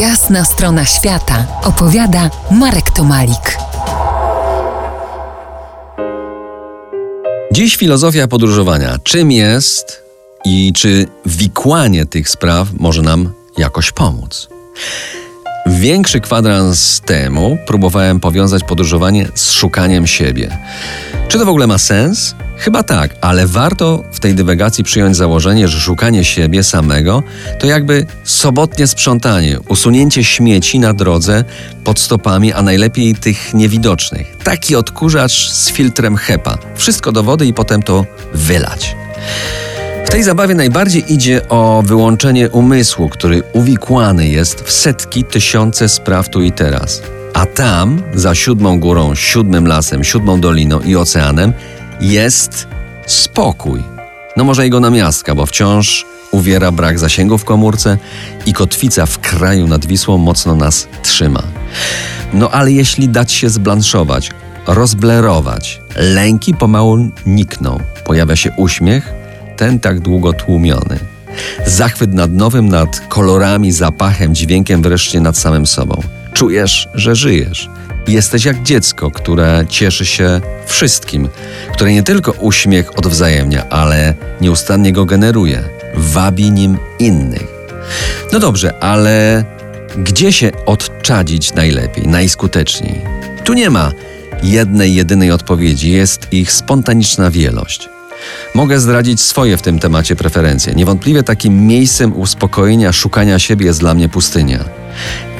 Jasna strona świata opowiada Marek Tomalik. Dziś filozofia podróżowania. Czym jest i czy wikłanie tych spraw może nam jakoś pomóc? Większy kwadrans temu próbowałem powiązać podróżowanie z szukaniem siebie. Czy to w ogóle ma sens? Chyba tak, ale warto w tej dywagacji przyjąć założenie, że szukanie siebie samego to jakby sobotnie sprzątanie, usunięcie śmieci na drodze pod stopami, a najlepiej tych niewidocznych. Taki odkurzacz z filtrem HEPA. Wszystko do wody i potem to wylać. W tej zabawie najbardziej idzie o wyłączenie umysłu, który uwikłany jest w setki, tysiące spraw tu i teraz. A tam, za siódmą górą, siódmym lasem, siódmą doliną i oceanem, jest spokój. No może jego namiastka, bo wciąż uwiera brak zasięgu w komórce i kotwica w kraju nad Wisłą mocno nas trzyma. No ale jeśli dać się zblanszować, rozblerować, lęki pomału nikną, pojawia się uśmiech, ten tak długo tłumiony. Zachwyt nad nowym, nad kolorami, zapachem, dźwiękiem, wreszcie nad samym sobą. Czujesz, że żyjesz. Jesteś jak dziecko, które cieszy się wszystkim, które nie tylko uśmiech odwzajemnia, ale nieustannie go generuje, wabi nim innych. No dobrze, ale gdzie się odczadzić najlepiej, najskuteczniej? Tu nie ma jednej, jedynej odpowiedzi, jest ich spontaniczna wielość. Mogę zdradzić swoje w tym temacie preferencje. Niewątpliwie takim miejscem uspokojenia, szukania siebie jest dla mnie pustynia.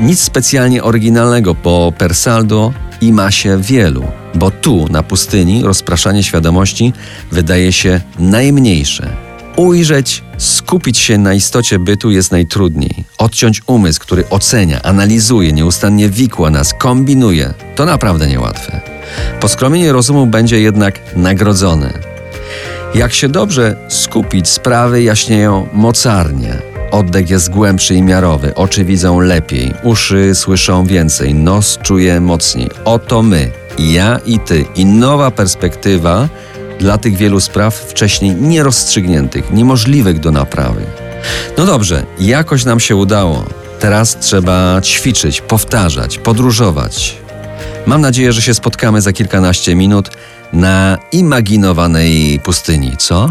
Nic specjalnie oryginalnego, bo per saldo i ma się wielu, bo tu, na pustyni, rozpraszanie świadomości wydaje się najmniejsze. Ujrzeć, skupić się na istocie bytu jest najtrudniej. Odciąć umysł, który ocenia, analizuje, nieustannie wikła nas, kombinuje, to naprawdę niełatwe. Poskromienie rozumu będzie jednak nagrodzone. Jak się dobrze skupić, sprawy jaśnieją mocarnie. Oddech jest głębszy i miarowy, oczy widzą lepiej, uszy słyszą więcej, nos czuje mocniej. Oto my, ja i ty, i nowa perspektywa dla tych wielu spraw wcześniej nierozstrzygniętych, niemożliwych do naprawy. No dobrze, jakoś nam się udało. Teraz trzeba ćwiczyć, powtarzać, podróżować. Mam nadzieję, że się spotkamy za kilkanaście minut na imaginowanej pustyni, co?